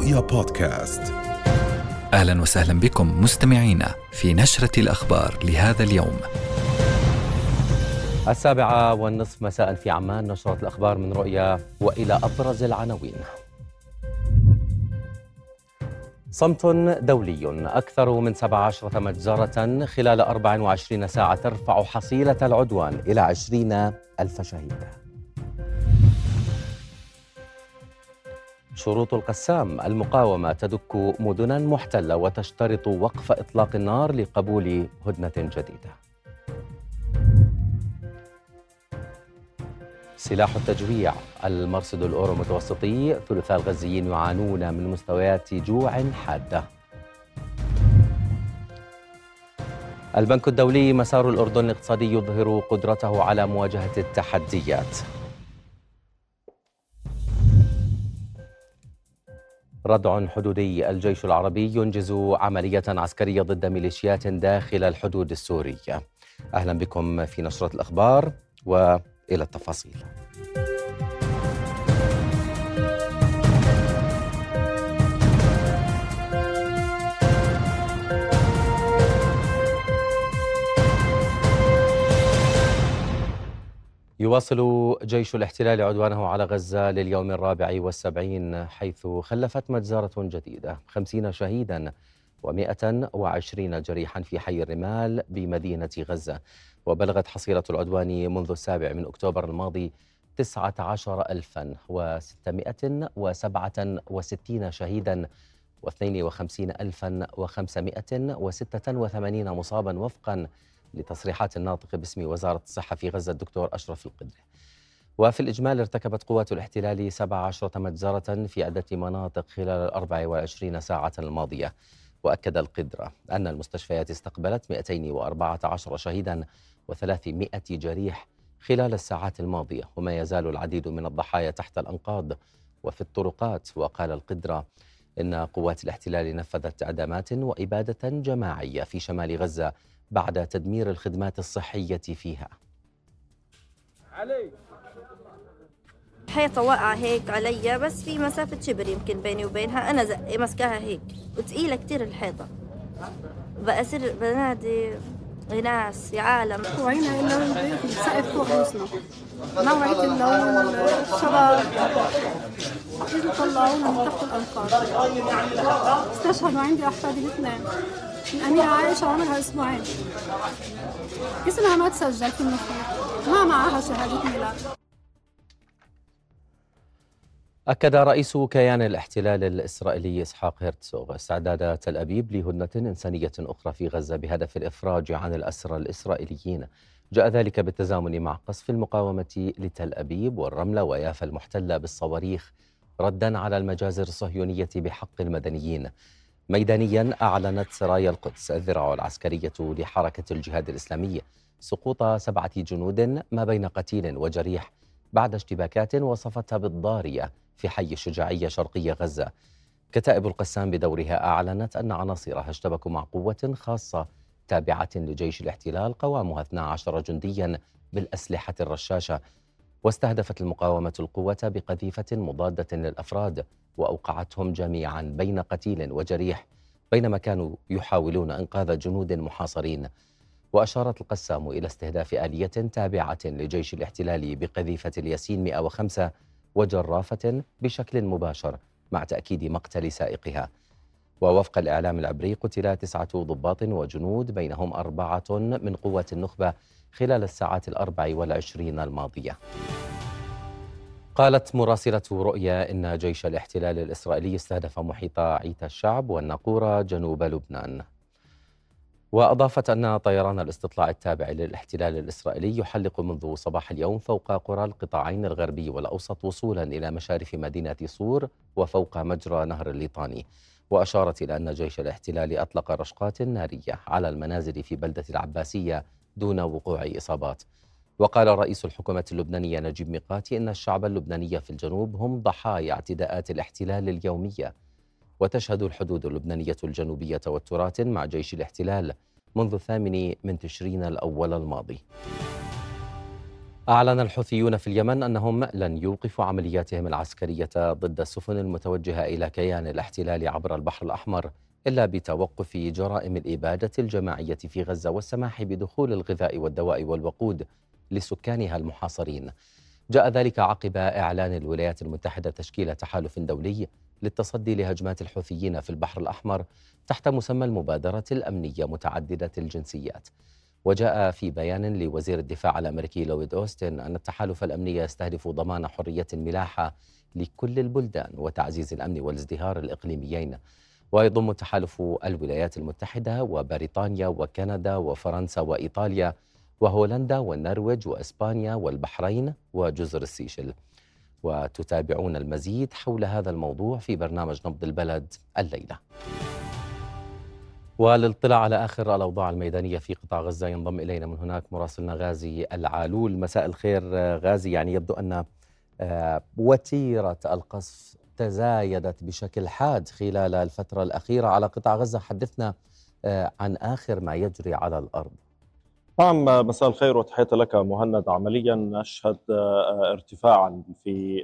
رؤيا بودكاست. أهلا وسهلا بكم مستمعينا في نشرة الأخبار لهذا اليوم. السابعة والنصف مساء في عمان نشرة الأخبار من رؤيا وإلى أبرز العناوين. صمت دولي أكثر من 17 مجزرة خلال 24 ساعة ترفع حصيلة العدوان إلى 20 ألف شهيد. شروط القسام المقاومة تدك مدنا محتلة وتشترط وقف إطلاق النار لقبول هدنة جديدة. سلاح التجويع. المرصد الأورو متوسطي ثلثاء الغزيين يعانون من مستويات جوع حادة. البنك الدولي مسار الأردن الاقتصادي يظهر قدرته على مواجهة التحديات. ردع حدودي الجيش العربي ينجز عملية عسكرية ضد ميليشيات داخل الحدود السورية. أهلا بكم في نشرة الأخبار وإلى التفاصيل. يواصل جيش الاحتلال عدوانه على غزة لليوم الرابع والسبعين حيث خلفت مجزرة جديدة خمسين شهيدا ومائة وعشرين جريحا في حي الرمال بمدينة غزة. وبلغت حصيلة العدوان منذ السابع من أكتوبر الماضي تسعة عشر ألفا وستمائة وسبعة وستين شهيدا واثنين وخمسين ألفا وخمسمائة وستة وثمانين مصابا وفقا لتصريحات الناطق باسم وزارة الصحة في غزة الدكتور أشرف القدري. وفي الإجمال ارتكبت قوات الاحتلال 17 مجزرة في عدة مناطق خلال ال 24 ساعة الماضية. وأكد القدرة أن المستشفيات استقبلت 214 شهيدا و300 جريح خلال الساعات الماضية وما يزال العديد من الضحايا تحت الأنقاض وفي الطرقات. وقال القدرة إن قوات الاحتلال نفذت إعدامات وإبادة جماعية في شمال غزة بعد تدمير الخدمات الصحية فيها. علي حيطة واقعة هيك عليا بس في مسافة شبر يمكن بيني وبينها. أنا زق ماسكاها هيك وتقيلة كتير الحيطة. بأسر بنادي ناس يا عالم. وعينا اللون السقف فوق راسنا نوعية اللون الشباب إذا طلعونا من تحت الأنقاض استشهدوا عندي أحفادي الاثنين الأميرة عائشة عمرها أسبوعين. اسمها ما تسجل في المخيط ما معها شهادة ميلاد. أكد رئيس كيان الاحتلال الإسرائيلي إسحاق هرتسوغ استعداد تل أبيب لهدنة إنسانية أخرى في غزة بهدف الإفراج عن الأسرى الإسرائيليين. جاء ذلك بالتزامن مع قصف المقاومة لتل أبيب والرملة ويافا المحتلة بالصواريخ ردا على المجازر الصهيونية بحق المدنيين. ميدانيا أعلنت سرايا القدس الذراع العسكرية لحركة الجهاد الإسلامي سقوط سبعة جنود ما بين قتيل وجريح بعد اشتباكات وصفتها بالضارية في حي الشجاعية شرقي غزة. كتائب القسام بدورها أعلنت أن عناصرها اشتبكوا مع قوة خاصة تابعة لجيش الاحتلال قوامها 12 جنديا بالأسلحة الرشاشة. واستهدفت المقاومة القوة بقذيفة مضادة للأفراد وأوقعتهم جميعا بين قتيل وجريح بينما كانوا يحاولون إنقاذ جنود محاصرين. وأشارت القسام إلى استهداف آلية تابعة لجيش الاحتلال بقذيفة الياسين 105 وجرافة بشكل مباشر مع تأكيد مقتل سائقها. ووفق الإعلام العبري قتل تسعة ضباط وجنود بينهم أربعة من قوة النخبة خلال الساعات الأربع والعشرين الماضية. قالت مراسلة رؤيا إن جيش الاحتلال الإسرائيلي استهدف محيط عيت الشعب والناقورة جنوب لبنان. وأضافت أن طيران الاستطلاع التابع للاحتلال الإسرائيلي يحلق منذ صباح اليوم فوق قرى القطاعين الغربي والأوسط وصولا إلى مشارف مدينة صور وفوق مجرى نهر الليطاني. وأشارت إلى أن جيش الاحتلال أطلق رشقات نارية على المنازل في بلدة العباسية دون وقوع إصابات. وقال رئيس الحكومة اللبنانية نجيب ميقاتي إن الشعب اللبناني في الجنوب هم ضحايا اعتداءات الاحتلال اليومية. وتشهد الحدود اللبنانية الجنوبية توترات مع جيش الاحتلال منذ الثامن من تشرين الأول الماضي. أعلن الحوثيون في اليمن أنهم لن يوقفوا عملياتهم العسكرية ضد السفن المتوجهة إلى كيان الاحتلال عبر البحر الأحمر إلا بتوقف جرائم الإبادة الجماعية في غزة والسماح بدخول الغذاء والدواء والوقود. لسكانها المحاصرين. جاء ذلك عقب إعلان الولايات المتحدة تشكيل تحالف دولي للتصدي لهجمات الحوثيين في البحر الأحمر تحت مسمى المبادرة الأمنية متعددة الجنسيات. وجاء في بيان لوزير الدفاع الأمريكي لويد أوستن أن التحالف الأمني يستهدف ضمان حرية الملاحه لكل البلدان وتعزيز الأمن والازدهار الإقليميين ويضم تحالف الولايات المتحدة وبريطانيا وكندا وفرنسا وإيطاليا وهولندا والنرويج وإسبانيا والبحرين وجزر السيشل. وتتابعون المزيد حول هذا الموضوع في برنامج نبض البلد الليلة. وللاطلاع على آخر الأوضاع الميدانية في قطاع غزة ينضم إلينا من هناك مراسلنا غازي العالول. مساء الخير غازي. يعني يبدو أن آه، وتيرة القصف تزايدت بشكل حاد خلال الفترة الأخيرة على قطاع غزة. حدثنا آه، عن آخر ما يجري على الأرض. نعم مساء الخير وتحياتي لك مهند. عمليا نشهد آه، ارتفاعا في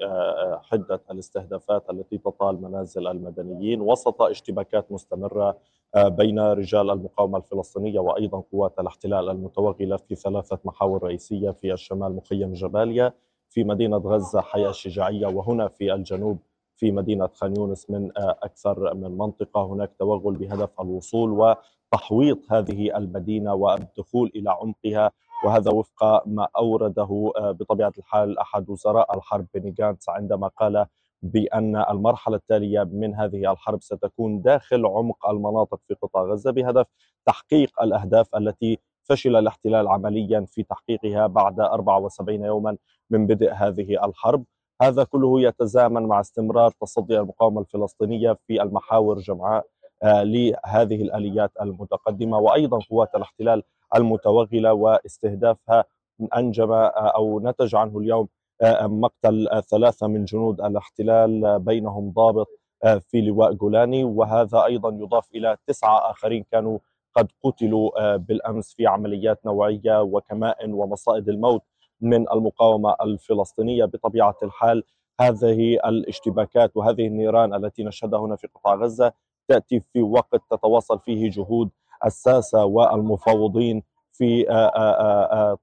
حدة الاستهدافات التي تطال منازل المدنيين. وسط اشتباكات مستمرة آه، بين رجال المقاومة الفلسطينية وأيضا قوات الاحتلال المتوغلة في ثلاثة محاور رئيسية في الشمال مخيم جباليا في مدينة غزة حي الشجاعية وهنا في الجنوب في مدينة خان يونس من آه، أكثر من منطقة. هناك توغل بهدف الوصول وتحويط هذه المدينة والدخول إلى عمقها وهذا وفق ما أورده آه، بطبيعة الحال أحد وزراء الحرب بني جانتس عندما قال بأن المرحلة التالية من هذه الحرب ستكون داخل عمق المناطق في قطاع غزة بهدف تحقيق الأهداف التي فشل الاحتلال عمليا في تحقيقها بعد 74 يوما من بدء هذه الحرب. هذا كله يتزامن مع استمرار تصدي المقاومة الفلسطينية في المحاور جمعاء آه، لهذه الآليات المتقدمة وأيضا قوات الاحتلال المتوغلة واستهدافها أنجم آه، أو نتج عنه اليوم آه، مقتل ثلاثة من جنود الاحتلال بينهم ضابط في لواء جولاني وهذا أيضا يضاف إلى تسعة آخرين كانوا قد قتلوا بالأمس في عمليات نوعية وكمائن ومصائد الموت من المقاومة الفلسطينية بطبيعة الحال. هذه الاشتباكات وهذه النيران التي نشهدها هنا في قطاع غزة تأتي في وقت تتواصل فيه جهود الساسة والمفاوضين في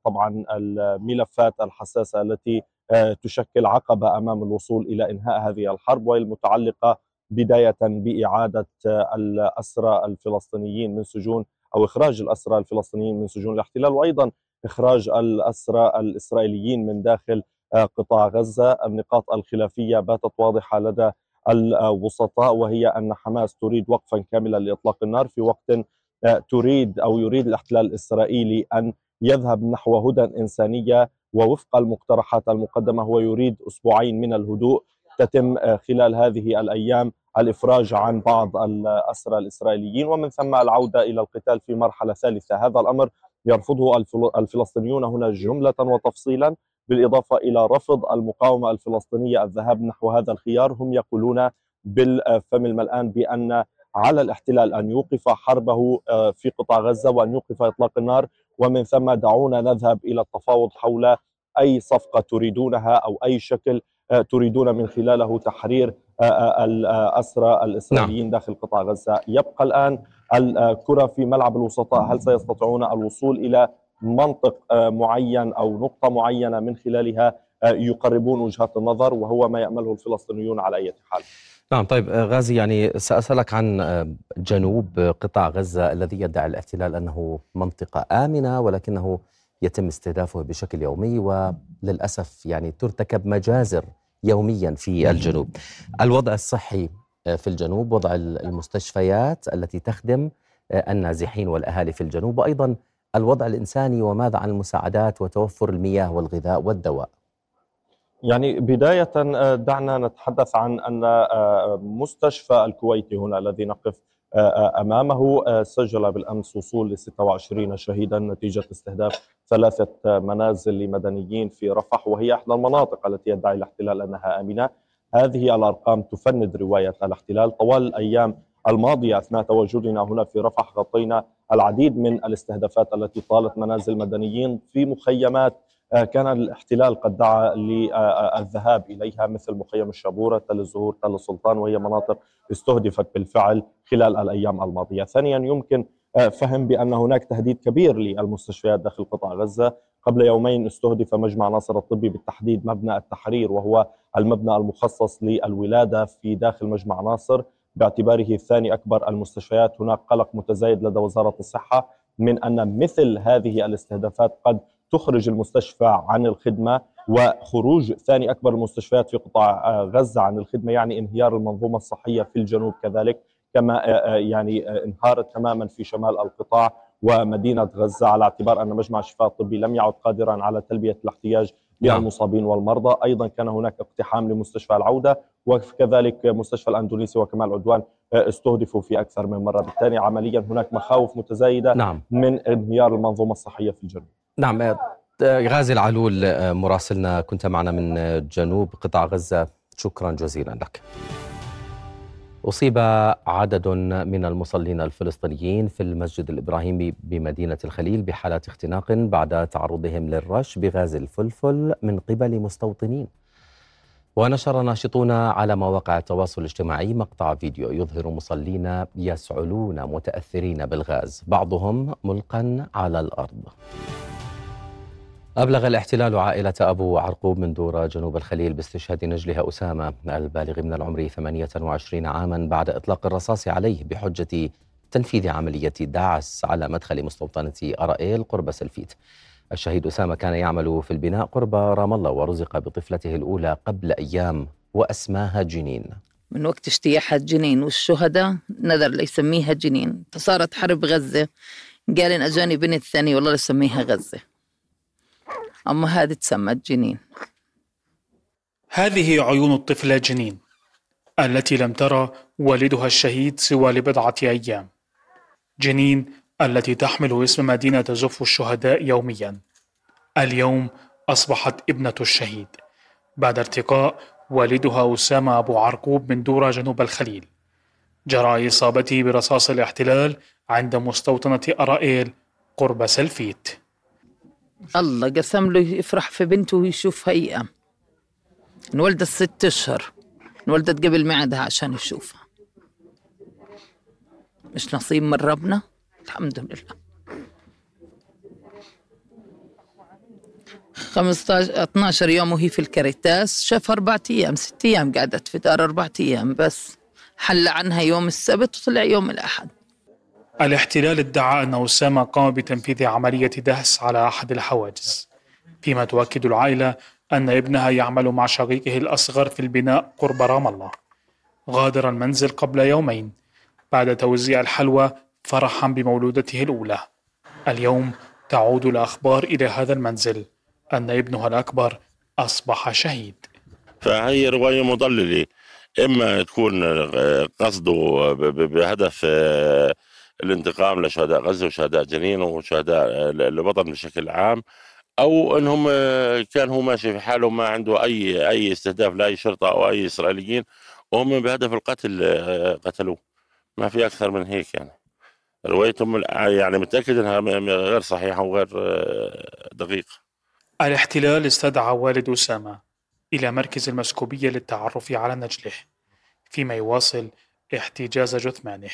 طبعا الملفات الحساسة التي آه، تشكل عقبة أمام الوصول إلى إنهاء هذه الحرب وهي المتعلقة بداية بإعادة آه، الأسرى الفلسطينيين من سجون أو إخراج الأسرى الفلسطينيين من سجون الاحتلال. وأيضا إخراج الأسرى الإسرائيليين من داخل آه، قطاع غزة. النقاط الخلافية باتت واضحة لدى الوسطاء وهي أن حماس تريد وقفا كاملا لإطلاق النار في وقت تريد أو يريد الاحتلال الإسرائيلي أن يذهب نحو هدى إنسانية ووفق المقترحات المقدمة. هو يريد أسبوعين من الهدوء تتم آه، خلال هذه الأيام الإفراج عن بعض الأسرى الإسرائيليين. ومن ثم العودة إلى القتال في مرحلة ثالثة. هذا الأمر يرفضه الفلسطينيون هنا جملة وتفصيلا بالإضافة إلى رفض المقاومة الفلسطينية الذهاب نحو هذا الخيار. هم يقولون بالفم الملآن بأن على الاحتلال أن يوقف حربه آه، في قطاع غزة وأن يوقف إطلاق النار. ومن ثم دعونا نذهب إلى التفاوض حول أي صفقة تريدونها أو أي شكل آه، تريدون من خلاله تحرير آه، الأسرى الإسرائيليين نعم. داخل قطاع غزة. يبقى الآن الكرة في ملعب الوسطاء؟ هل سيستطيعون الوصول إلى منطق معين أو نقطة معينة من خلالها يقربون وجهات النظر وهو ما يأمله الفلسطينيون على أي حال؟ نعم طيب آه، غازي يعني سأسألك عن آه، جنوب قطاع غزة الذي يدعي الاحتلال أنه منطقة آمنة ولكنه يتم استهدافه بشكل يومي وللأسف يعني ترتكب مجازر يوميا في الجنوب. الوضع الصحي آه، في الجنوب وضع المستشفيات التي تخدم النازحين والأهالي في الجنوب وأيضا الوضع الإنساني وماذا عن المساعدات وتوفر المياه والغذاء والدواء؟ يعني بداية آه، دعنا نتحدث عن أن آه، مستشفى الكويتي هنا الذي نقف آه، أمامه سجل بالأمس وصول ل 26 شهيدا نتيجة استهداف ثلاثة منازل لمدنيين في رفح وهي إحدى المناطق التي يدعي الاحتلال أنها آمنة. هذه الأرقام تفند رواية الاحتلال طوال الأيام الماضية أثناء تواجدنا هنا في رفح غطينا العديد من الاستهدافات التي طالت منازل مدنيين في مخيمات كان الاحتلال قد دعا للذهاب إليها مثل مخيم الشابورة تل الزهور تل السلطان وهي مناطق استهدفت بالفعل خلال الأيام الماضية. ثانيا يمكن فهم بأن هناك تهديد كبير للمستشفيات داخل قطاع غزة. قبل يومين استهدف مجمع ناصر الطبي بالتحديد مبنى التحرير وهو المبنى المخصص للولادة في داخل مجمع ناصر. باعتباره ثاني أكبر المستشفيات. هناك قلق متزايد لدى وزارة الصحة من أن مثل هذه الاستهدافات قد تخرج المستشفى عن الخدمة وخروج ثاني أكبر المستشفيات في قطاع غزة عن الخدمة يعني انهيار المنظومة الصحية في الجنوب كذلك كما يعني انهارت تماما في شمال القطاع. ومدينة غزة على اعتبار أن مجمع الشفاء الطبي لم يعد قادرا على تلبية الاحتياج للمصابين والمرضى. أيضا كان هناك اقتحام لمستشفى العودة وكذلك مستشفى الأندونيسي وكمال عدوان استهدفوا في أكثر من مرة. بالتالي عمليا هناك مخاوف متزايدة نعم. من انهيار المنظومة الصحية في الجنوب. نعم غازي العلول مراسلنا كنت معنا من جنوب قطاع غزة. شكرا جزيلا لك. أصيب عدد من المصلين الفلسطينيين في المسجد الإبراهيمي بمدينة الخليل بحالة اختناق بعد تعرضهم للرش بغاز الفلفل من قبل مستوطنين. ونشر ناشطون على مواقع التواصل الاجتماعي مقطع فيديو يظهر مصلين يسعلون متأثرين بالغاز بعضهم ملقا على الأرض. أبلغ الاحتلال عائلة أبو عرقوب من دورة جنوب الخليل باستشهاد نجلها أسامة البالغ من العمر 28 عاما بعد إطلاق الرصاص عليه بحجة تنفيذ عملية داعس على مدخل مستوطنة أرائيل قرب سلفيت. الشهيد أسامة كان يعمل في البناء قرب رام الله ورزق بطفلته الأولى قبل أيام وأسماها جنين. من وقت اجتياحها جنين والشهداء نذر ليسميها جنين. فصارت حرب غزة. قال إن أجاني بنت ثانية والله لسميها غزة. أما هذه تسمت جنين هذه عيون الطفلة جنين التي لم ترى والدها الشهيد سوى لبضعة أيام. جنين التي تحمل اسم مدينة تزف الشهداء يوميا. اليوم أصبحت ابنة الشهيد. بعد ارتقاء والدها أسامة أبو عرقوب من دورة جنوب الخليل. جرى إصابته برصاص الاحتلال عند مستوطنة أرائيل قرب سلفيت. الله قسم له يفرح في بنته ويشوفها أيام انولدت ست أشهر. انولدت قبل معدها عشان يشوفها. مش نصيب من ربنا؟ الحمد لله. 15 12 يوم وهي في الكريتاس. شاف أربعة أيام. ست أيام قعدت في دار أربعة أيام بس. حل عنها يوم السبت وطلع يوم الأحد. الاحتلال ادعى أن أسامة قام بتنفيذ عملية دهس على أحد الحواجز فيما تؤكد العائلة أن ابنها يعمل مع شقيقه الأصغر في البناء قرب رام الله. غادر المنزل قبل يومين بعد توزيع الحلوى فرحا بمولودته الأولى. اليوم تعود الأخبار إلى هذا المنزل أن ابنها الأكبر أصبح شهيد. فهي رواية مضللة. إما تكون قصده بهدف الانتقام لشهداء غزة وشهداء جنين وشهداء الوطن بشكل عام أو إنهم كان هو ماشي في حاله ما عنده أي أي استهداف لأي شرطة أو أي إسرائيليين وهم بهدف القتل قتلوه. ما في أكثر من هيك يعني. روايتهم يعني متأكد إنها غير صحيحة وغير دقيقة. الاحتلال استدعى والد أسامة إلى مركز المسكوبية للتعرف على نجله فيما يواصل احتجاز جثمانه.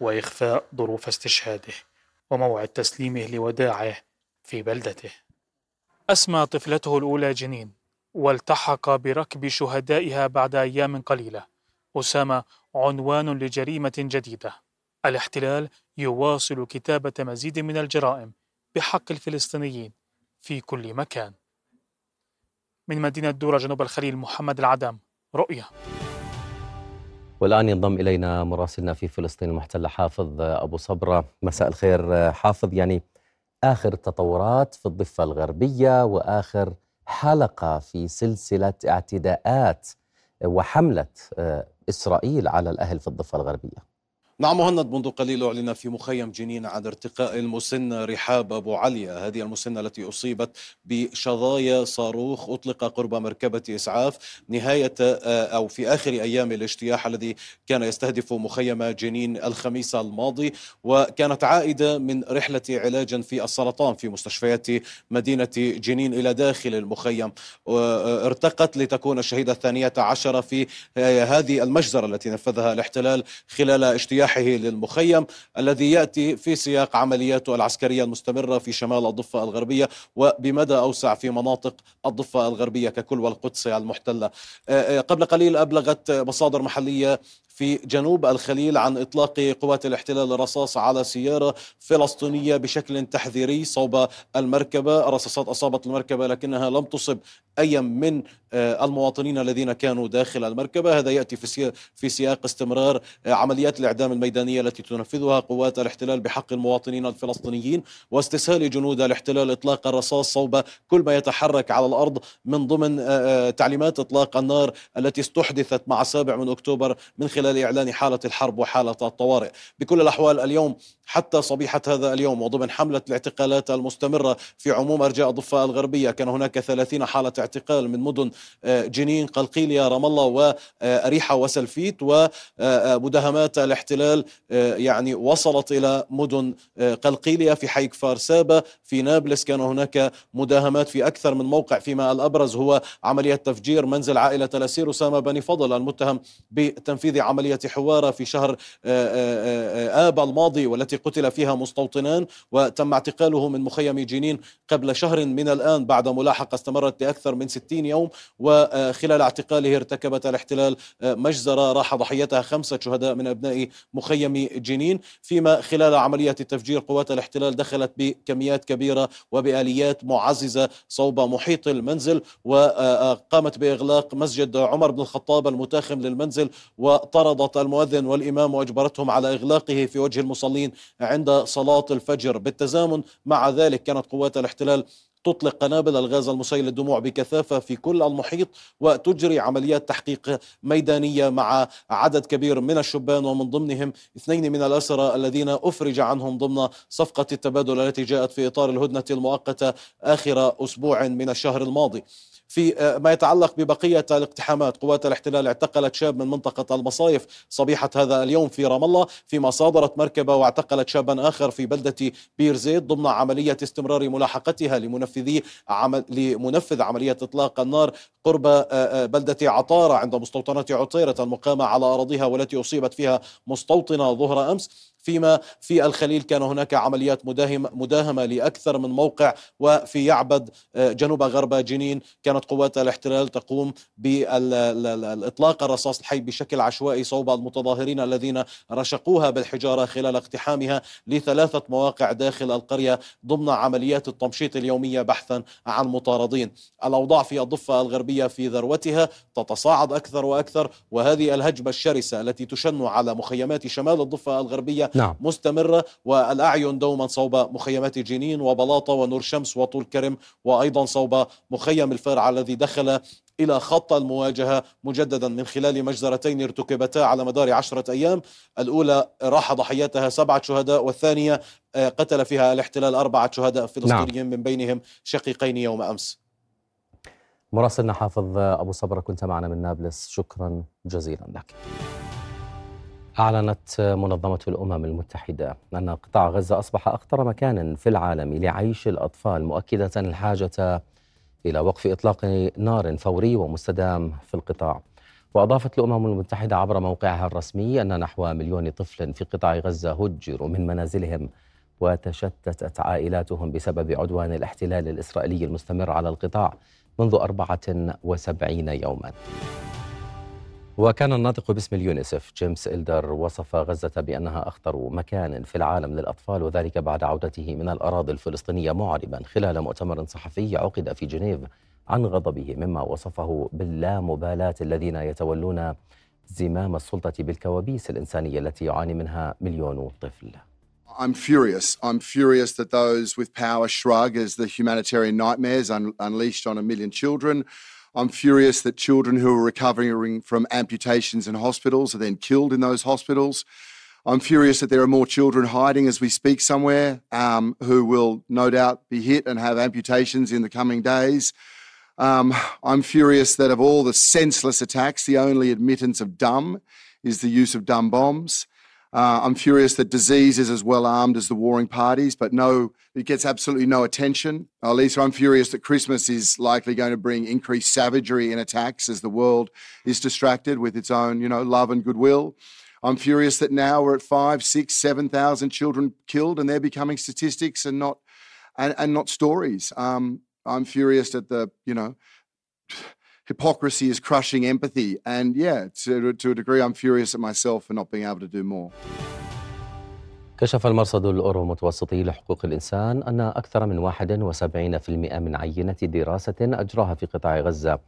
وإخفاء ظروف استشهاده وموعد تسليمه لوداعه في بلدته. أسمى طفلته الأولى جنين والتحق بركب شهدائها بعد أيام قليلة. أسامة عنوان لجريمة جديدة. الاحتلال يواصل كتابة مزيد من الجرائم بحق الفلسطينيين في كل مكان. من مدينة دورة جنوب الخليل محمد العدم رؤية والآن ينضم إلينا مراسلنا في فلسطين المحتلة حافظ أبو صبرة. مساء الخير حافظ. يعني آخر التطورات في الضفة الغربية وآخر حلقة في سلسلة اعتداءات وحملة إسرائيل على الأهل في الضفة الغربية. نعم مهند منذ قليل أعلن في مخيم جنين عن ارتقاء المسنة رحاب أبو عليا هذه المسنة التي أصيبت بشظايا صاروخ أطلق قرب مركبة إسعاف نهاية آه، أو في آخر أيام الاجتياح الذي كان يستهدف مخيم جنين الخميس الماضي. وكانت عائدة من رحلة علاج في السرطان في مستشفيات مدينة جنين إلى داخل المخيم. آه، ارتقت لتكون الشهيدة الثانية عشر في آه، هذه المجزرة التي نفذها الاحتلال خلال اجتياح اجتياحه للمخيم الذي يأتي في سياق عملياته العسكرية المستمرة في شمال الضفة الغربية وبمدى أوسع في مناطق الضفة الغربية ككل والقدس المحتلة. آه، آه، قبل قليل أبلغت مصادر محلية في جنوب الخليل عن إطلاق قوات الاحتلال الرصاص على سيارة فلسطينية بشكل تحذيري صوب المركبة، رصاصات أصابت المركبة لكنها لم تصب اي من آه، المواطنين الذين كانوا داخل المركبة، هذا يأتي في في سياق استمرار عمليات الإعدام الميدانية التي تنفذها قوات الاحتلال بحق المواطنين الفلسطينيين واستسهال جنود الاحتلال إطلاق الرصاص صوب كل ما يتحرك على الأرض من ضمن آه، تعليمات إطلاق النار التي استحدثت مع السابع من أكتوبر من خلال إعلان حالة الحرب وحالة الطوارئ. بكل الأحوال اليوم حتى صبيحة هذا اليوم وضمن حملة الاعتقالات المستمرة في عموم أرجاء الضفة الغربية كان هناك 30 حالة اعتقال من مدن آه، جنين قلقيلية رام الله وأريحة وسلفيت ومداهمات الاحتلال آه، يعني وصلت إلى مدن آه، قلقيلية في حي كفار سابا في نابلس كان هناك مداهمات في أكثر من موقع فيما الأبرز هو عملية تفجير منزل عائلة الأسير أسامة بني فضل المتهم بتنفيذ عملية حوارة في شهر آب الماضي والتي التي قتل فيها مستوطنان وتم اعتقاله من مخيم جنين قبل شهر من الآن بعد ملاحقة استمرت لأكثر من 60 يوم وخلال اعتقاله ارتكبت الاحتلال مجزرة راح ضحيتها خمسة شهداء من أبناء مخيم جنين. فيما خلال عملية التفجير قوات الاحتلال دخلت بكميات كبيرة وبآليات معززة صوب محيط المنزل وقامت بإغلاق مسجد عمر بن الخطاب المتاخم للمنزل وطردت المؤذن والإمام وأجبرتهم على إغلاقه في وجه المصلين عند صلاة الفجر. بالتزامن مع ذلك كانت قوات الاحتلال تطلق قنابل الغاز المسيل للدموع بكثافة في كل المحيط وتجري عمليات تحقيق ميدانية مع عدد كبير من الشبان ومن ضمنهم اثنين من الأسرى الذين أفرج عنهم ضمن صفقة التبادل التي جاءت في إطار الهدنة المؤقتة آخر أسبوع من الشهر الماضي. في آه، ما يتعلق ببقية الاقتحامات. قوات الاحتلال اعتقلت شاب من منطقة المصايف صبيحة هذا اليوم في رام الله فيما صادرت مركبة واعتقلت شابا آخر في بلدة بير زيد ضمن عملية استمرار ملاحقتها لمنفذي عمل لمنفذ عملية إطلاق النار قرب آه، آه، بلدة عطارة عند مستوطنة عطيرة المقامة على أراضيها والتي أصيبت فيها مستوطنة ظهر أمس. فيما في الخليل كان هناك عمليات مداهمة, مداهمة لأكثر من موقع وفي يعبد آه، جنوب غرب جنين كانت قوات الاحتلال تقوم بالإطلاق الرصاص الحي بشكل عشوائي صوب المتظاهرين الذين رشقوها بالحجارة خلال اقتحامها لثلاثة مواقع داخل القرية ضمن عمليات التمشيط اليومية بحثا عن مطاردين. الأوضاع في الضفة الغربية في ذروتها تتصاعد أكثر وأكثر وهذه الهجمة الشرسة التي تشن على مخيمات شمال الضفة الغربية نعم. مستمرة والأعين دوما صوب مخيمات جنين وبلاطة ونور شمس وطول كرم وأيضا صوب مخيم الفرع الذي دخل إلى خط المواجهة مجددا من خلال مجزرتين ارتكبتا على مدار عشرة أيام الأولى راح ضحياتها سبعة شهداء والثانية آه، قتل فيها الاحتلال أربعة شهداء فلسطينيين نعم. من بينهم شقيقين يوم أمس مراسلنا حافظ أبو صبرة كنت معنا من نابلس شكرا جزيلا لك أعلنت منظمة الأمم المتحدة أن قطاع غزة أصبح أخطر مكان في العالم لعيش الأطفال مؤكدة الحاجة إلى وقف إطلاق نار فوري ومستدام في القطاع. وأضافت الأمم المتحدة عبر موقعها الرسمي أن نحو مليون طفل في قطاع غزة هجروا من منازلهم وتشتتت عائلاتهم بسبب عدوان الاحتلال الإسرائيلي المستمر على القطاع منذ 74 يوما. وكان الناطق باسم اليونيسف جيمس إلدر وصف غزة بأنها أخطر مكان في العالم للأطفال وذلك بعد عودته من الأراضي الفلسطينية معربا خلال مؤتمر صحفي عقد في جنيف عن غضبه مما وصفه باللامبالاة الذين يتولون زمام السلطة بالكوابيس الإنسانية التي يعاني منها مليون طفل I'm furious. I'm furious that those with power shrug as the humanitarian nightmares un- unleashed on a million children. I'm furious that children who are recovering from amputations in hospitals are then killed in those hospitals. I'm furious that there are more children hiding as we speak somewhere um, who will no doubt be hit and have amputations in the coming days. Um, I'm furious that of all the senseless attacks, the only admittance of dumb is the use of dumb bombs. Uh, I'm furious that disease is as well armed as the warring parties, but no, it gets absolutely no attention. Uh, Lisa, I'm furious that Christmas is likely going to bring increased savagery in attacks as the world is distracted with its own, you know, love and goodwill. I'm furious that now we're at five, six, seven thousand children killed, and they're becoming statistics and not and, and not stories. Um, I'm furious that the you know hypocrisy is crushing empathy, and yeah, to, to a degree, I'm furious at myself for not being able to do more. كشف المرصد الأورو متوسطي لحقوق الإنسان أن أكثر من 71% من عينة دراسة أجراها في قطاع غزة.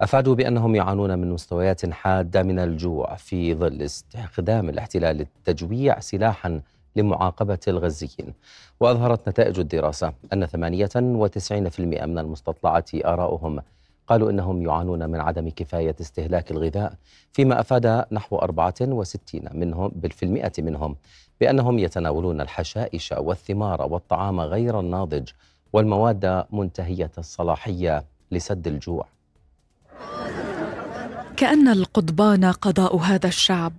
أفادوا بأنهم يعانون من مستويات حادة من الجوع في ظل استخدام الاحتلال التجويع سلاحا لمعاقبة الغزيين. وأظهرت نتائج الدراسة أن 98% من المستطلعات آراؤهم قالوا إنهم يعانون من عدم كفاية استهلاك الغذاء فيما أفاد نحو 64 منهم بالمئة منهم بأنهم يتناولون الحشائش والثمار والطعام غير الناضج والمواد منتهية الصلاحية لسد الجوع. كأن القضبان قضاء هذا الشعب.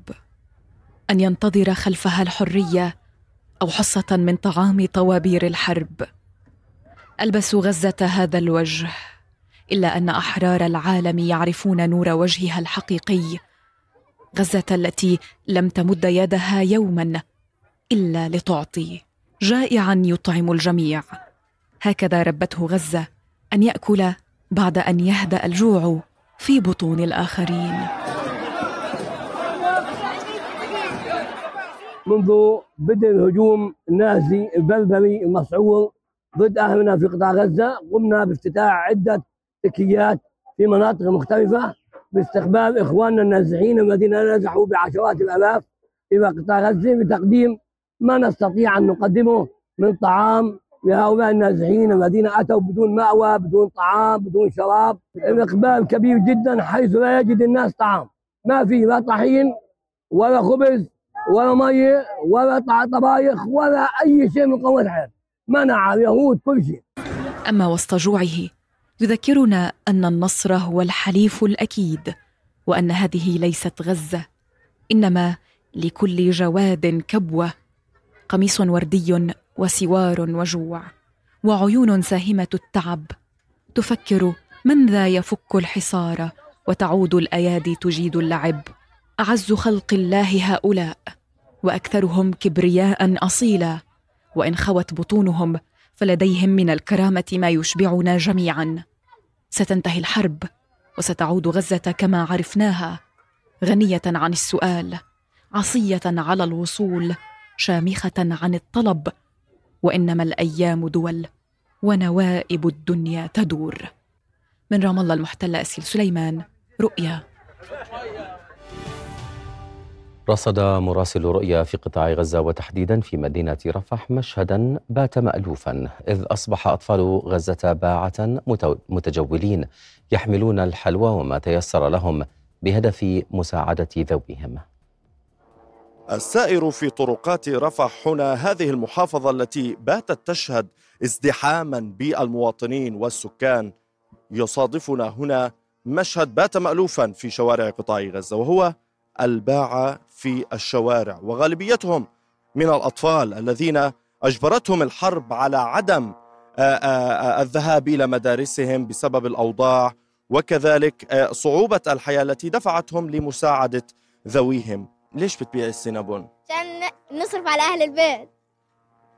أن ينتظر خلفها الحرية أو حصة من طعام طوابير الحرب. ألبسوا غزة هذا الوجه. إلا أن أحرار العالم يعرفون نور وجهها الحقيقي. غزة التي لم تمد يدها يوما إلا لتعطي. جائعا يطعم الجميع. هكذا ربته غزة أن يأكل بعد أن يهدأ الجوع في بطون الآخرين. منذ بدء الهجوم النازي البلبلي المسعور ضد أهلنا في قطاع غزة قمنا بافتتاح عدة تكيات في مناطق مختلفة باستقبال إخواننا النازحين الذين نزحوا بعشرات الآلاف إلى قطاع غزة بتقديم ما نستطيع أن نقدمه من طعام لهؤلاء النازحين الذين أتوا بدون مأوى بدون طعام بدون شراب. الإقبال كبير جدا حيث لا يجد الناس طعام. ما في لا طحين ولا خبز ولا مية ولا طبايخ ولا أي شيء من قوة الحياة. منع اليهود كل شيء. أما وسط جوعه يذكرنا أن النصر هو الحليف الأكيد وأن هذه ليست غزة إنما لكل جواد كبوة قميص وردي وسوار وجوع وعيون ساهمة التعب. تفكر من ذا يفك الحصار وتعود الأيادي تجيد اللعب. أعز خلق الله هؤلاء وأكثرهم كبرياء أصيلا وإن خوت بطونهم فلديهم من الكرامة ما يشبعنا جميعا. ستنتهي الحرب وستعود غزة كما عرفناها غنية عن السؤال عصية على الوصول شامخة عن الطلب وإنما الأيام دول ونوائب الدنيا تدور. من رام الله المحتله أسيل سليمان رؤيا. رصد مراسل رؤيا في قطاع غزة وتحديدا في مدينة رفح مشهدا بات مألوفا إذ أصبح أطفال غزة باعة متجولين يحملون الحلوى وما تيسر لهم بهدف مساعدة ذويهم. السائر في طرقات رفح هنا هذه المحافظة التي باتت تشهد ازدحاما بالمواطنين والسكان. يصادفنا هنا مشهد بات مألوفا في شوارع قطاع غزة وهو الباعة في الشوارع وغالبيتهم من الأطفال الذين أجبرتهم الحرب على عدم الذهاب إلى مدارسهم بسبب الأوضاع وكذلك صعوبة الحياة التي دفعتهم لمساعدة ذويهم ليش بتبيع السينابون؟ عشان نصرف على أهل البيت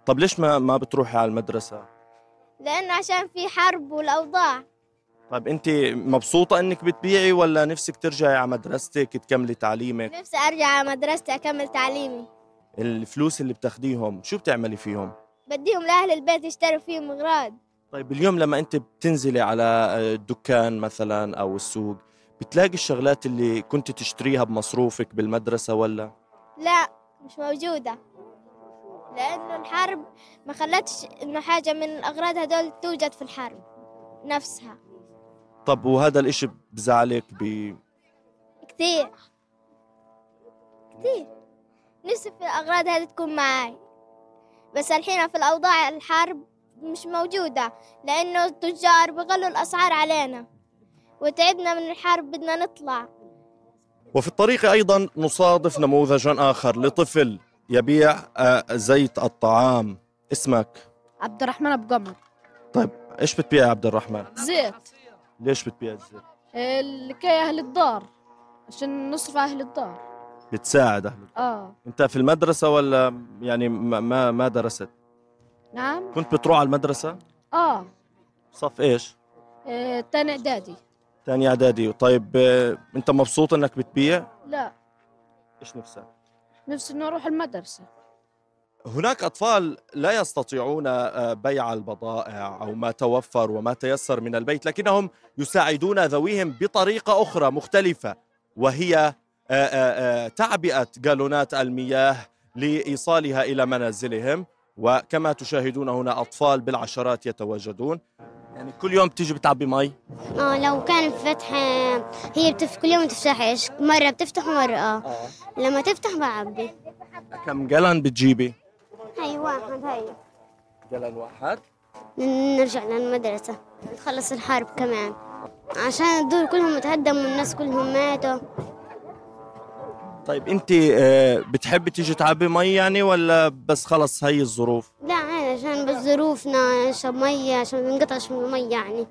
طب ليش ما ما بتروحي على المدرسة؟ لأنه عشان في حرب والأوضاع طيب انت مبسوطة انك بتبيعي ولا نفسك ترجعي على مدرستك تكملي تعليمك؟ نفسي ارجع على مدرستي اكمل تعليمي. الفلوس اللي بتاخديهم شو بتعملي فيهم؟ بديهم لأهل البيت يشتروا فيهم أغراض. طيب اليوم لما انت بتنزلي على الدكان مثلا أو السوق بتلاقي الشغلات اللي كنت تشتريها بمصروفك بالمدرسة ولا؟ لا مش موجودة. لأنه الحرب ما خلتش إنه حاجة من الأغراض هدول توجد في الحرب نفسها. طب وهذا الإشي بزعلك ب كثير. كثير. نفسي في الأغراض هذه تكون معاي. بس الحين في الأوضاع الحرب مش موجودة لأنه التجار بغلوا الأسعار علينا. وتعبنا من الحرب بدنا نطلع. وفي الطريق أيضا نصادف نموذجا آخر لطفل يبيع آه، زيت الطعام. اسمك؟ عبد الرحمن أبو قمر طيب إيش بتبيع يا عبد الرحمن؟ زيت. ليش بتبيع الزيت لكي أهل الدار عشان نصرف على أهل الدار. بتساعد أهل آه. أنت في المدرسة ولا يعني ما ما, درست؟ نعم. كنت بتروح على المدرسة؟ آه. صف إيش؟ آه، تاني إعدادي. تاني إعدادي. طيب آه، أنت مبسوط إنك بتبيع؟ لا. إيش نفسك؟ نفسي انه أروح المدرسة. هناك أطفال لا يستطيعون آه، بيع البضائع أو ما توفر وما تيسر من البيت لكنهم يساعدون ذويهم بطريقة أخرى مختلفة وهي آه، آه، تعبئة جالونات المياه لإيصالها إلى منازلهم. وكما تشاهدون هنا أطفال بالعشرات يتواجدون. يعني كل يوم بتيجي بتعبي مي؟ آه لو كان فتح هي بتف كل يوم تفتحش مرة بتفتح ومرة آه. لما تفتح بعبي. كم جلن بتجيبي؟ هاي واحد هاي جلن واحد نرجع للمدرسة نخلص الحرب كمان. عشان الدور كلهم تهدموا والناس كلهم ماتوا. طيب انت آه، بتحبي تيجي تعبي مي يعني ولا بس خلص هي الظروف؟ لا عادي عشان بس ظروفنا نشرب مية عشان ما ننقطعش من المية يعني.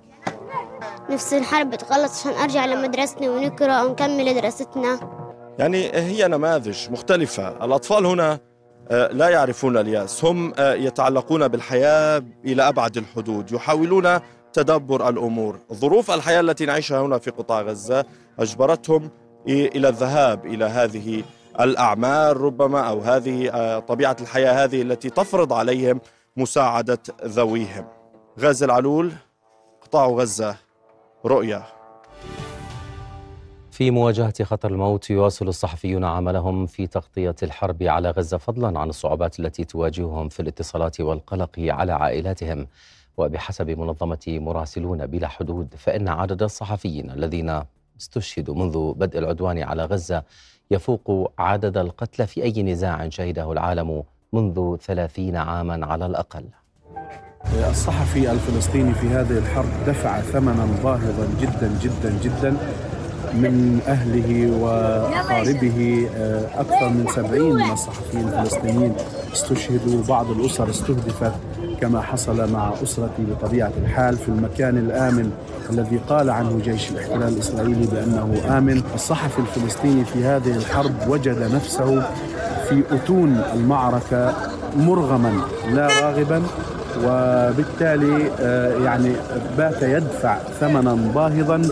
نفس الحرب تخلص عشان أرجع لمدرستنا ونقرأ ونكمل دراستنا. يعني هي نماذج مختلفة. الأطفال هنا لا يعرفون الياس. هم آه، يتعلقون بالحياة إلى أبعد الحدود يحاولون تدبر الأمور. ظروف الحياة التي نعيشها هنا في قطاع غزة أجبرتهم إلى الذهاب إلى هذه الأعمال ربما أو هذه آه، طبيعة الحياة هذه التي تفرض عليهم مساعدة ذويهم. غازي العلول قطاع غزة رؤية في مواجهة خطر الموت يواصل الصحفيون عملهم في تغطية الحرب على غزة فضلا عن الصعوبات التي تواجههم في الاتصالات والقلق على عائلاتهم. وبحسب منظمة مراسلون بلا حدود فإن عدد الصحفيين الذين استشهدوا منذ بدء العدوان على غزة يفوق عدد القتلى في أي نزاع شهده العالم منذ ثلاثين عاما على الأقل. الصحفي الفلسطيني في هذه الحرب دفع ثمنا باهظا جدا جدا جدا من أهله وأقاربه آه، أكثر من سبعين من الصحفيين الفلسطينيين استشهدوا بعض الأسر استهدفت كما حصل مع أسرتي بطبيعة الحال في المكان الآمن الذي قال عنه جيش الاحتلال الإسرائيلي بأنه آمن. الصحفي الفلسطيني في هذه الحرب وجد نفسه في أتون المعركة مرغما لا راغبا وبالتالي آه، يعني بات يدفع ثمنا باهظا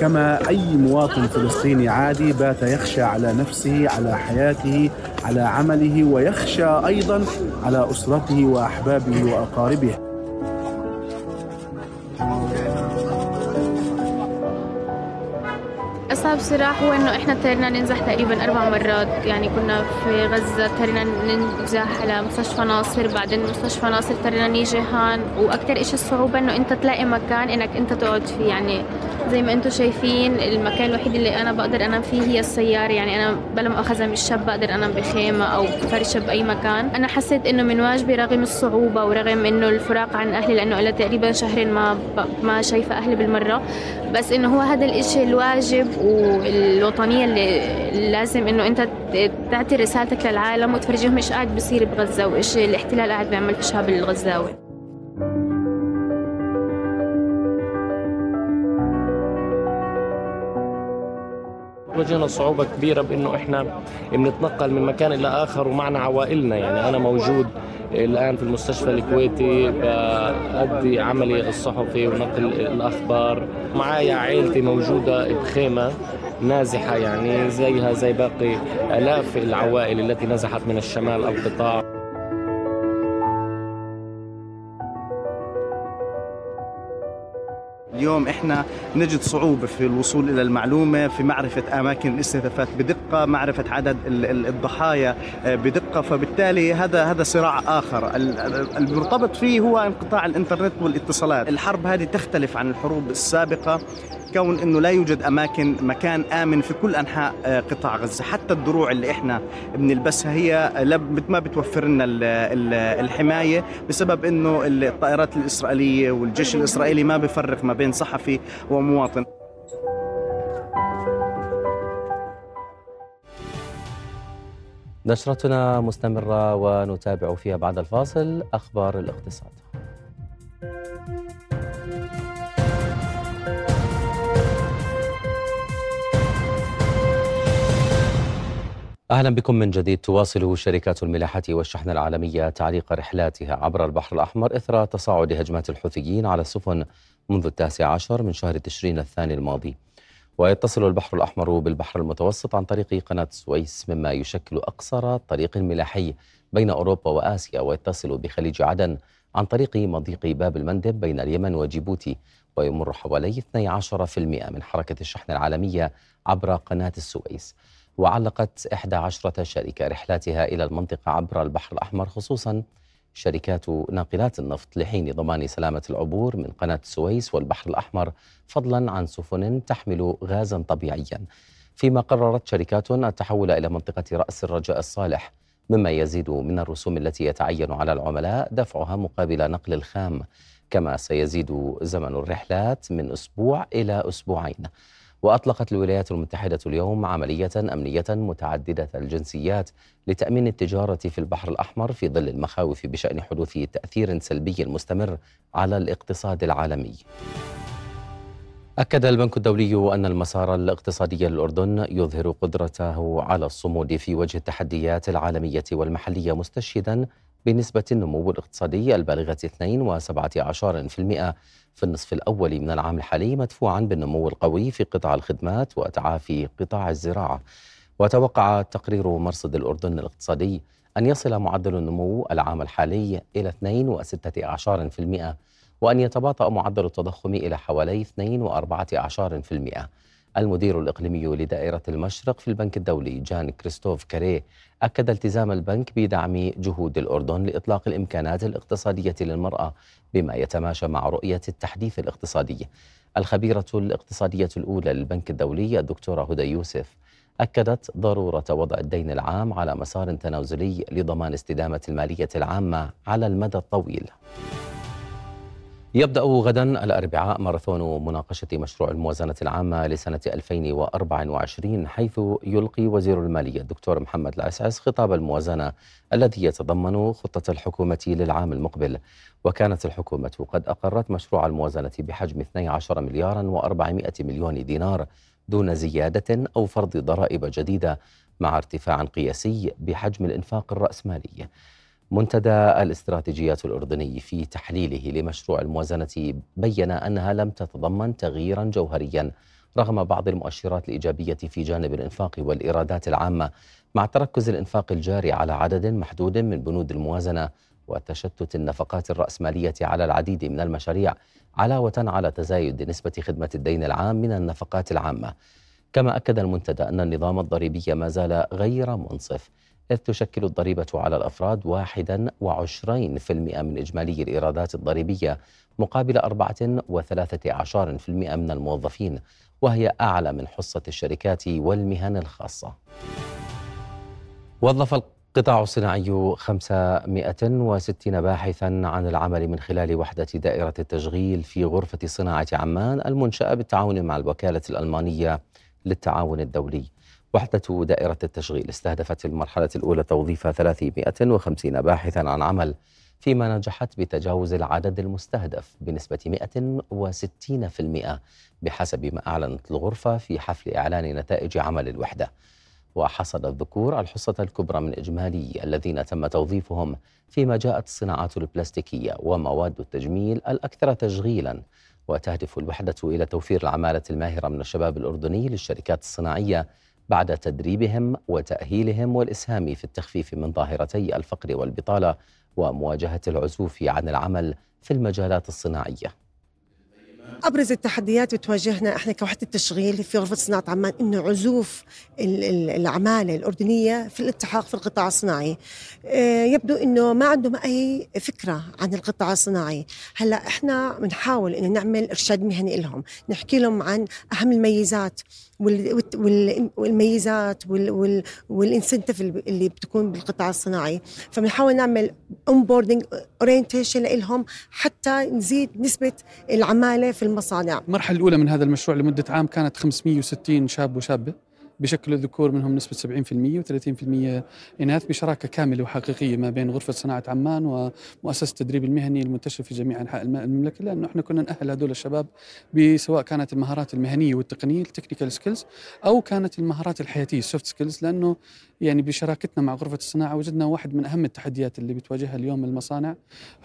كما أي مواطن فلسطيني عادي بات يخشى على نفسه على حياته على عمله ويخشى أيضا على أسرته وأحبابه وأقاربه. أصعب صراع هو إنه إحنا اضطرينا ننزح تقريبا أربع مرات. يعني كنا في غزة اضطرينا ننزح على مستشفى ناصر بعدين مستشفى ناصر اضطرينا نيجي هان. وأكثر إشي الصعوبة إنه أنت تلاقي مكان إنك أنت تقعد فيه. يعني زي ما أنتم شايفين المكان الوحيد اللي أنا بقدر أنام فيه هي السيارة. يعني أنا بلا مؤاخذة مش شاب بقدر أنام بخيمة أو فرشة بأي مكان. أنا حسيت إنه من واجبي رغم الصعوبة ورغم إنه الفراق عن أهلي لأنه إلى تقريبا شهرين ما ما شايفة أهلي بالمرة. بس إنه هو هذا الإشي الواجب والوطنية اللي لازم إنه أنت تعطي رسالتك للعالم وتفرجيهم إيش قاعد بيصير بغزة وإيش الاحتلال قاعد بيعمل في الشعب الغزاوي. واجهنا صعوبة كبيرة بأنه إحنا بنتنقل من مكان إلى آخر ومعنا عوائلنا. يعني أنا موجود الآن في المستشفى الكويتي بأدي عملي الصحفي ونقل الأخبار. معايا عائلتي موجودة بخيمة نازحة يعني زيها زي باقي آلاف العوائل التي نزحت من الشمال القطاع اليوم إحنا نجد صعوبة في الوصول إلى المعلومة في معرفة أماكن الاستهدافات بدقة معرفة عدد الضحايا آه، بدقة. فبالتالي هذا هذا صراع آخر. المرتبط فيه هو انقطاع الإنترنت والاتصالات. الحرب هذه تختلف عن الحروب السابقة. كون إنه لا يوجد أماكن مكان آمن في كل أنحاء آه، قطاع غزة. حتى الدروع اللي إحنا بنلبسها هي ما بتوفر لنا الحماية بسبب إنه الطائرات الإسرائيلية والجيش الإسرائيلي ما بفرق ما بين صحفي ومواطن. نشرتنا مستمرة ونتابع فيها بعد الفاصل أخبار الاقتصاد. أهلا بكم من جديد. تواصل شركات الملاحة والشحن العالمية تعليق رحلاتها عبر البحر الأحمر إثر تصاعد هجمات الحوثيين على السفن منذ التاسع عشر من شهر تشرين الثاني الماضي. ويتصل البحر الأحمر بالبحر المتوسط عن طريق قناة السويس مما يشكل أقصر طريق ملاحي بين أوروبا وآسيا ويتصل بخليج عدن عن طريق مضيق باب المندب بين اليمن وجيبوتي ويمر حوالي 12% من حركة الشحن العالمية عبر قناة السويس. وعلقت 11 شركة رحلاتها إلى المنطقة عبر البحر الأحمر خصوصا شركات ناقلات النفط لحين ضمان سلامة العبور من قناة السويس والبحر الأحمر فضلا عن سفن تحمل غازا طبيعيا. فيما قررت شركات التحول إلى منطقة رأس الرجاء الصالح مما يزيد من الرسوم التي يتعين على العملاء دفعها مقابل نقل الخام. كما سيزيد زمن الرحلات من أسبوع إلى أسبوعين. وأطلقت الولايات المتحدة اليوم عملية أمنية متعددة الجنسيات لتأمين التجارة في البحر الأحمر في ظل المخاوف بشأن حدوث تأثير سلبي مستمر على الاقتصاد العالمي. أكد البنك الدولي أن المسار الاقتصادي للأردن يظهر قدرته على الصمود في وجه التحديات العالمية والمحلية مستشهدا بنسبة النمو الاقتصادي البالغة 2.17% في النصف الأول من العام الحالي مدفوعا بالنمو القوي في قطاع الخدمات وتعافي قطاع الزراعة. وتوقع تقرير مرصد الأردن الاقتصادي أن يصل معدل النمو العام الحالي إلى 2.16% وأن يتباطأ معدل التضخم إلى حوالي 2.14% المدير الإقليمي لدائرة المشرق في البنك الدولي جان كريستوف كاريه أكد التزام البنك بدعم جهود الأردن لإطلاق الإمكانات الاقتصادية للمرأة بما يتماشى مع رؤية التحديث الاقتصادي. الخبيرة الاقتصادية الأولى للبنك الدولي الدكتورة هدى يوسف أكدت ضرورة وضع الدين العام على مسار تنازلي لضمان استدامة المالية العامة على المدى الطويل. يبدأ غدا الأربعاء ماراثون مناقشة مشروع الموازنة العامة لسنة 2024 حيث يلقي وزير المالية الدكتور محمد العسعس خطاب الموازنة الذي يتضمن خطة الحكومة للعام المقبل. وكانت الحكومة قد أقرت مشروع الموازنة بحجم 12 مليارا و400 مليون دينار دون زيادة أو فرض ضرائب جديدة مع ارتفاع قياسي بحجم الإنفاق الرأسمالي. منتدى الاستراتيجيات الأردني في تحليله لمشروع الموازنة بين أنها لم تتضمن تغييرا جوهريا رغم بعض المؤشرات الإيجابية في جانب الإنفاق والإيرادات العامة مع تركز الإنفاق الجاري على عدد محدود من بنود الموازنة وتشتت النفقات الرأسمالية على العديد من المشاريع علاوة على تزايد نسبة خدمة الدين العام من النفقات العامة. كما أكد المنتدى أن النظام الضريبي ما زال غير منصف. إذ تشكل الضريبة على الأفراد 21% من إجمالي الإيرادات الضريبية مقابل 4.13% من الموظفين وهي أعلى من حصة الشركات والمهن الخاصة. وظف القطاع الصناعي 560 باحثا عن العمل من خلال وحدة دائرة التشغيل في غرفة صناعة عمان المنشأة بالتعاون مع الوكالة الألمانية للتعاون الدولي. وحدة دائرة التشغيل استهدفت في المرحلة الأولى توظيف 350 باحثا عن عمل فيما نجحت بتجاوز العدد المستهدف بنسبة 160% بحسب ما أعلنت الغرفة في حفل إعلان نتائج عمل الوحدة. وحصد الذكور الحصة الكبرى من إجمالي الذين تم توظيفهم فيما جاءت الصناعات البلاستيكية ومواد التجميل الأكثر تشغيلا. وتهدف الوحدة إلى توفير العمالة الماهرة من الشباب الأردني للشركات الصناعية بعد تدريبهم وتأهيلهم والإسهام في التخفيف من ظاهرتي الفقر والبطالة ومواجهة العزوف عن العمل في المجالات الصناعية. أبرز التحديات بتواجهنا إحنا كوحدة تشغيل في غرفة صناعة عمان إنه عزوف ال- ال- العماله الأردنية في الالتحاق في القطاع الصناعي. آه، يبدو إنه ما عندهم أي فكرة عن القطاع الصناعي. هلأ إحنا بنحاول إنه نعمل إرشاد مهني لهم. نحكي لهم عن أهم الميزات. والميزات وال- وال- وال incentive اللي بتكون بالقطاع الصناعي. فبنحاول نعمل onboarding orientation لهم حتى نزيد نسبة العمالة في المصانع. المرحلة الأولى من هذا المشروع لمدة عام كانت 560 شاب وشابة. بشكل الذكور منهم نسبة 70% و30% إناث بشراكة كاملة وحقيقية ما بين غرفة صناعة عمان ومؤسسة التدريب المهني المنتشرة في جميع أنحاء الم- المملكة لأنه إحنا كنا نأهل هذول الشباب بسواء كانت المهارات المهنية والتقنية ال technical skills أو كانت المهارات الحياتية ال soft skills لأنه يعني بشراكتنا مع غرفة الصناعة وجدنا واحد من أهم التحديات اللي بتواجهها اليوم المصانع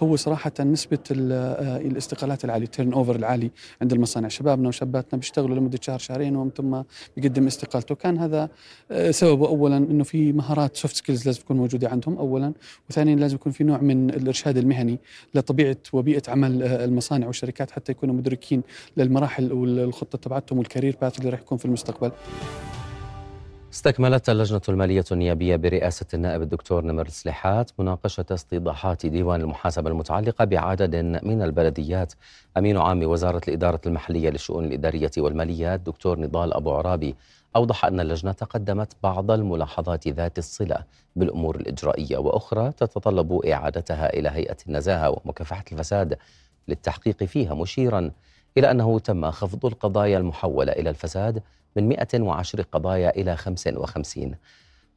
هو صراحة نسبة آه، الاستقالات العالية ال turnover العالي عند المصانع. شبابنا وشاباتنا بيشتغلوا لمدة شهر شهرين ومن ثم بيقدم استقالته. كان هذا آه، سببه أولا أنه في مهارات soft skills لازم تكون موجودة عندهم أولا. وثانيا لازم يكون في نوع من الإرشاد المهني لطبيعة وبيئة عمل آه، المصانع والشركات حتى يكونوا مدركين للمراحل والخطة تبعتهم والكارير باث اللي راح يكون في المستقبل. استكملت اللجنة المالية النيابية برئاسة النائب الدكتور نمر السليحات مناقشة استيضاحات ديوان المحاسبة المتعلقة بعدد من البلديات. أمين عام وزارة الإدارة المحلية للشؤون الإدارية والمالية الدكتور نضال أبو عرابي أوضح أن اللجنة قدمت بعض الملاحظات ذات الصلة بالأمور الإجرائية وأخرى تتطلب إعادتها إلى هيئة النزاهة ومكافحة الفساد للتحقيق فيها مشيرا إلى أنه تم خفض القضايا المحولة إلى الفساد من 110 قضايا إلى 55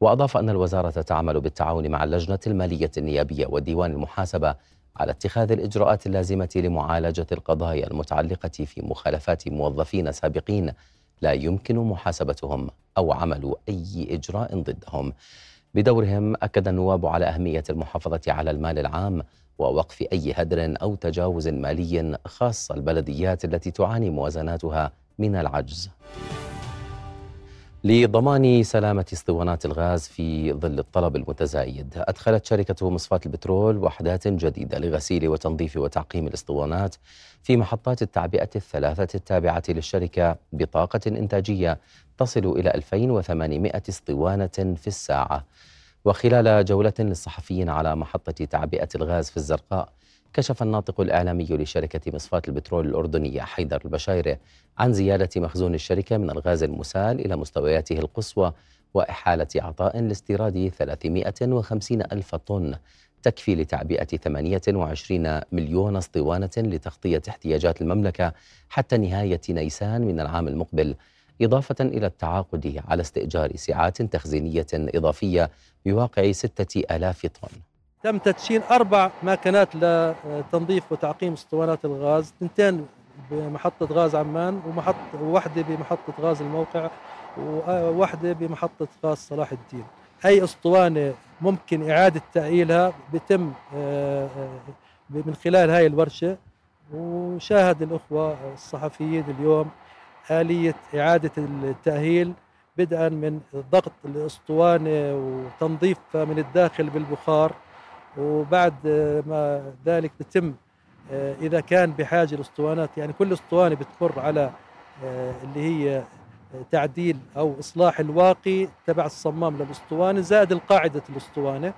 وأضاف أن الوزارة تعمل بالتعاون مع اللجنة المالية النيابية وديوان المحاسبة على اتخاذ الإجراءات اللازمة لمعالجة القضايا المتعلقة في مخالفات موظفين سابقين لا يمكن محاسبتهم أو عمل أي إجراء ضدهم. بدورهم أكد النواب على أهمية المحافظة على المال العام ووقف أي هدر أو تجاوز مالي خاصة البلديات التي تعاني موازناتها من العجز. لضمان سلامة اسطوانات الغاز في ظل الطلب المتزايد. أدخلت شركة مصفاة البترول وحدات جديدة لغسيل وتنظيف وتعقيم الاسطوانات في محطات التعبئة الثلاثة التابعة للشركة بطاقة إنتاجية تصل إلى 2800 اسطوانة في الساعة. وخلال جولة للصحفيين على محطة تعبئة الغاز في الزرقاء كشف الناطق الإعلامي لشركة مصفاة البترول الأردنية حيدر البشايرة عن زيادة مخزون الشركة من الغاز المسال إلى مستوياته القصوى وإحالة عطاء لاستيراد 350 ألف طن تكفي لتعبئة 28 مليون أسطوانة لتغطية احتياجات المملكة حتى نهاية نيسان من العام المقبل إضافة إلى التعاقد على استئجار سعات تخزينية إضافية بواقع 6000 طن. تم تدشين أربع ماكينات لتنظيف وتعقيم اسطوانات الغاز اثنتين بمحطة غاز عمان ومحطة وواحدة بمحطة غاز الموقع وواحدة بمحطة غاز صلاح الدين. أي اسطوانة ممكن إعادة تأهيلها بتم آه، آه، من خلال هاي الورشة. وشاهد الأخوة الصحفيين اليوم آلية إعادة التأهيل بدءا من ضغط الاسطوانة وتنظيفها من الداخل بالبخار. وبعد ما ذلك بتم آه، إذا كان بحاجة الاسطوانات يعني كل اسطوانة بتمر على آه، اللي هي تعديل أو إصلاح الواقي تبع الصمام للاسطوانة زائد القاعدة الاسطوانة.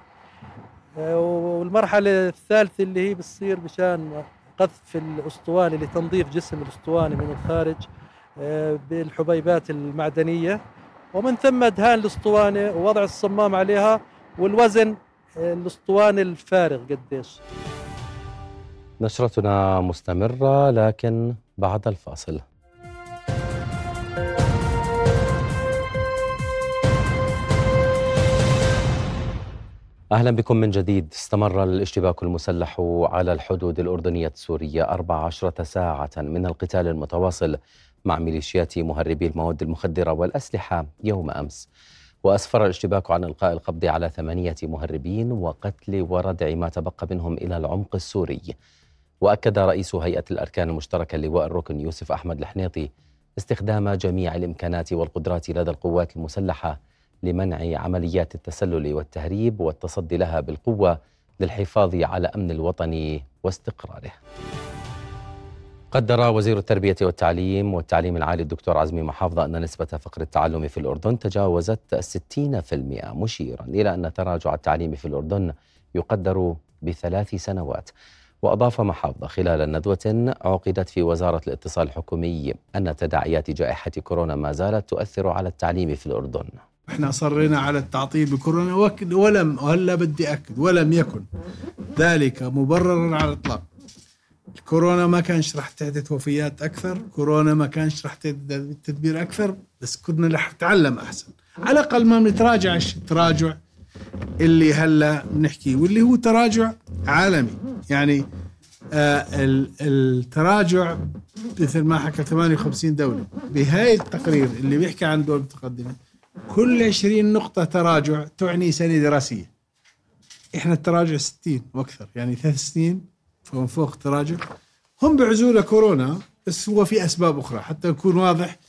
آه، والمرحلة الثالثة اللي هي بتصير مشان قذف الاسطوانة لتنظيف جسم الاسطوانة من الخارج آه، بالحبيبات المعدنية. ومن ثم دهان الاسطوانة ووضع الصمام عليها والوزن الأسطوانة الفارغ قديش. نشرتنا مستمرة لكن بعد الفاصل. أهلا بكم من جديد. استمر الاشتباك المسلح على الحدود الأردنية السورية 14 ساعة من القتال المتواصل مع ميليشيات مهربي المواد المخدرة والأسلحة يوم أمس. وأسفر الاشتباك عن إلقاء القبض على ثمانية مهربين وقتل وردع ما تبقى منهم إلى العمق السوري. وأكد رئيس هيئة الأركان المشتركة اللواء الركن يوسف أحمد الحنيطي استخدام جميع الإمكانات والقدرات لدى القوات المسلحة لمنع عمليات التسلل والتهريب والتصدي لها بالقوة للحفاظ على أمن الوطن واستقراره. قدر وزير التربية والتعليم والتعليم العالي الدكتور عزمي محافظة أن نسبة فقر التعلم في الأردن تجاوزت الستين في المئة مشيرا إلى أن تراجع التعليم في الأردن يقدر بثلاث سنوات. وأضاف محافظة خلال ندوة عقدت في وزارة الاتصال الحكومي أن تداعيات جائحة كورونا ما زالت تؤثر على التعليم في الأردن. إحنا أصرينا على التعطيل بكورونا ولم وهلا بدي أكد ولم يكن ذلك مبررا على الإطلاق. الكورونا ما كانش راح تحدث وفيات أكثر كورونا ما كانش راح تدبير أكثر بس كنا رح نتعلم أحسن. على الأقل ما بنتراجع التراجع اللي هلا بنحكيه واللي هو تراجع عالمي. يعني آه التراجع مثل ما حكى 58 دولة بهاي التقرير اللي بيحكي عن دول متقدمة كل 20 نقطة تراجع تعني سنة دراسية. إحنا التراجع 60 وأكثر يعني ثلاث سنين فمن فوق تراجع. هم بعزولة كورونا بس هو في أسباب أخرى. حتى يكون واضح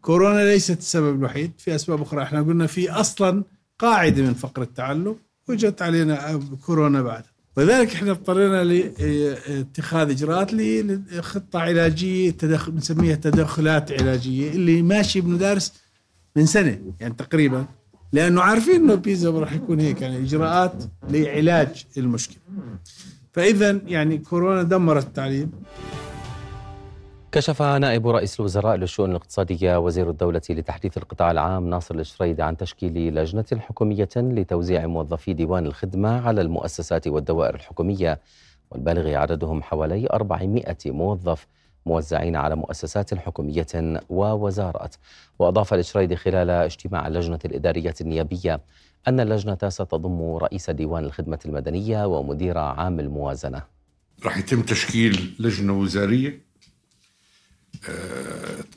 كورونا ليست السبب الوحيد. في أسباب أخرى. إحنا قلنا في أصلا قاعدة من فقر التعلم وجت علينا كورونا بعد. ولذلك إحنا اضطرينا لاتخاذ إجراءات لخطة علاجية تدخل بنسميها تدخلات علاجية اللي ماشي بندرس من سنة يعني تقريبا. لأنه عارفين إنه البيزا راح يكون هيك يعني إجراءات لعلاج المشكلة. فاذا يعني كورونا دمرت التعليم. كشف نائب رئيس الوزراء للشؤون الاقتصادية وزير الدولة لتحديث القطاع العام ناصر الشريدي عن تشكيل لجنة حكومية لتوزيع موظفي ديوان الخدمة على المؤسسات والدوائر الحكومية والبالغ عددهم حوالي 400 موظف موزعين على مؤسسات حكومية ووزارات. وأضاف الشريدي خلال اجتماع اللجنة الإدارية النيابية أن اللجنة ستضم رئيس ديوان الخدمة المدنية ومدير عام الموازنة. راح يتم تشكيل لجنة وزارية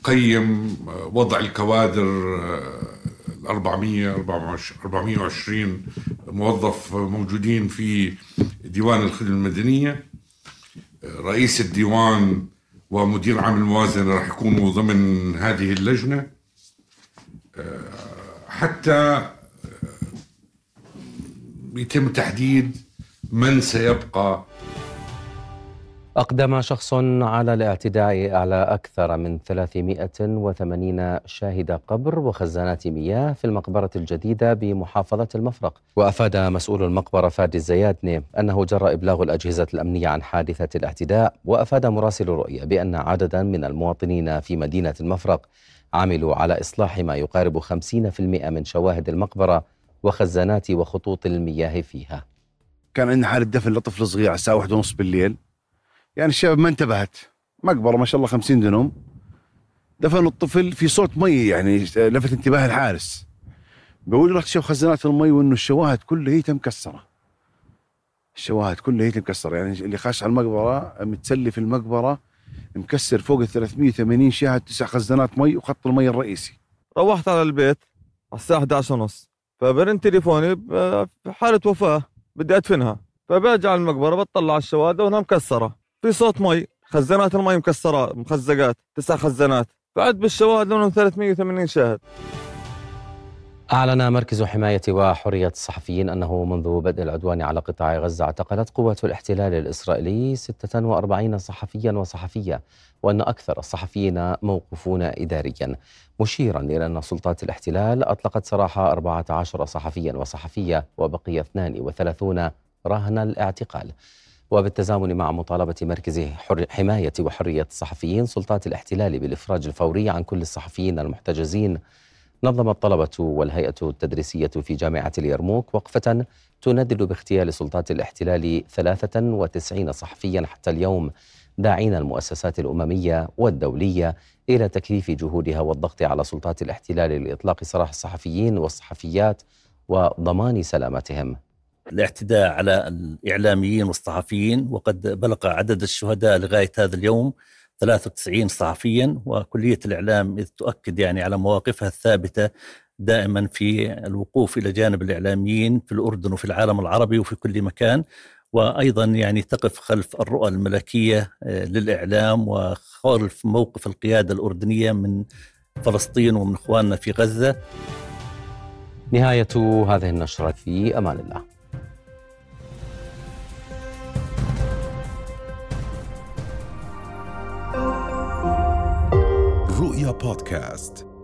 تقيم وضع الكوادر 400 420 موظف موجودين في ديوان الخدمة المدنية. رئيس الديوان ومدير عام الموازنة راح يكونوا ضمن هذه اللجنة. حتى يتم تحديد من سيبقى. أقدم شخص على الاعتداء على أكثر من 380 شاهد قبر وخزانات مياه في المقبرة الجديدة بمحافظة المفرق. وأفاد مسؤول المقبرة فادي الزيادني أنه جرى إبلاغ الأجهزة الأمنية عن حادثة الاعتداء وأفاد مراسل رؤية بأن عددا من المواطنين في مدينة المفرق عملوا على إصلاح ما يقارب 50% من شواهد المقبرة وخزانات وخطوط المياه فيها. كان عندنا حالة دفن لطفل صغير على الساعة واحدة ونص بالليل. يعني الشباب ما انتبهت. مقبره ما شاء الله 50 دنم دفنوا الطفل في صوت مي يعني لفت انتباه الحارس. بقول رحت شوف خزانات المي وإنه الشواهد كلها هي مكسرة. الشواهد كلها هي مكسرة. يعني اللي خاش على المقبرة متسلي في المقبرة مكسر فوق ال 380 شاهد تسع خزانات مي وخط المي الرئيسي. روحت على البيت على الساعة 11 ونص. فبرن تليفوني بحاله وفاة بدي أدفنها. فبرجع المقبرة بطلع على الشواهد وانها مكسرة. في صوت مي خزانات المي مكسرة مخزقات تسع خزانات. بعد بالشواهد لهم 380 شاهد. أعلن مركز حماية وحرية الصحفيين أنه منذ بدء العدوان على قطاع غزة اعتقلت قوة الاحتلال الإسرائيلي 46 صحفيا وصحفية وأن أكثر الصحفيين موقوفون إداريا. مشيرا إلى أن سلطات الاحتلال أطلقت سراح 14 صحفيا وصحفية وبقي 32 رهن الاعتقال. وبالتزامن مع مطالبة مركز حماية وحرية الصحفيين سلطات الاحتلال بالإفراج الفوري عن كل الصحفيين المحتجزين نظم الطلبة والهيئة التدريسية في جامعة اليرموك وقفة تندد باغتيال سلطات الاحتلال 93 صحفيا حتى اليوم داعين المؤسسات الأممية والدولية إلى تكثيف جهودها والضغط على سلطات الاحتلال لإطلاق سراح الصحفيين والصحفيات وضمان سلامتهم. الاعتداء على الإعلاميين والصحفيين وقد بلغ عدد الشهداء لغاية هذا اليوم 93 صحفيا وكلية الإعلام إذ تؤكد يعني على مواقفها الثابتة دائما في الوقوف إلى جانب الإعلاميين في الأردن وفي العالم العربي وفي كل مكان. وأيضا يعني تقف خلف الرؤى الملكية للإعلام وخلف موقف القيادة الأردنية من فلسطين ومن إخواننا في غزة. نهاية هذه النشرة في أمان الله. رؤيا بودكاست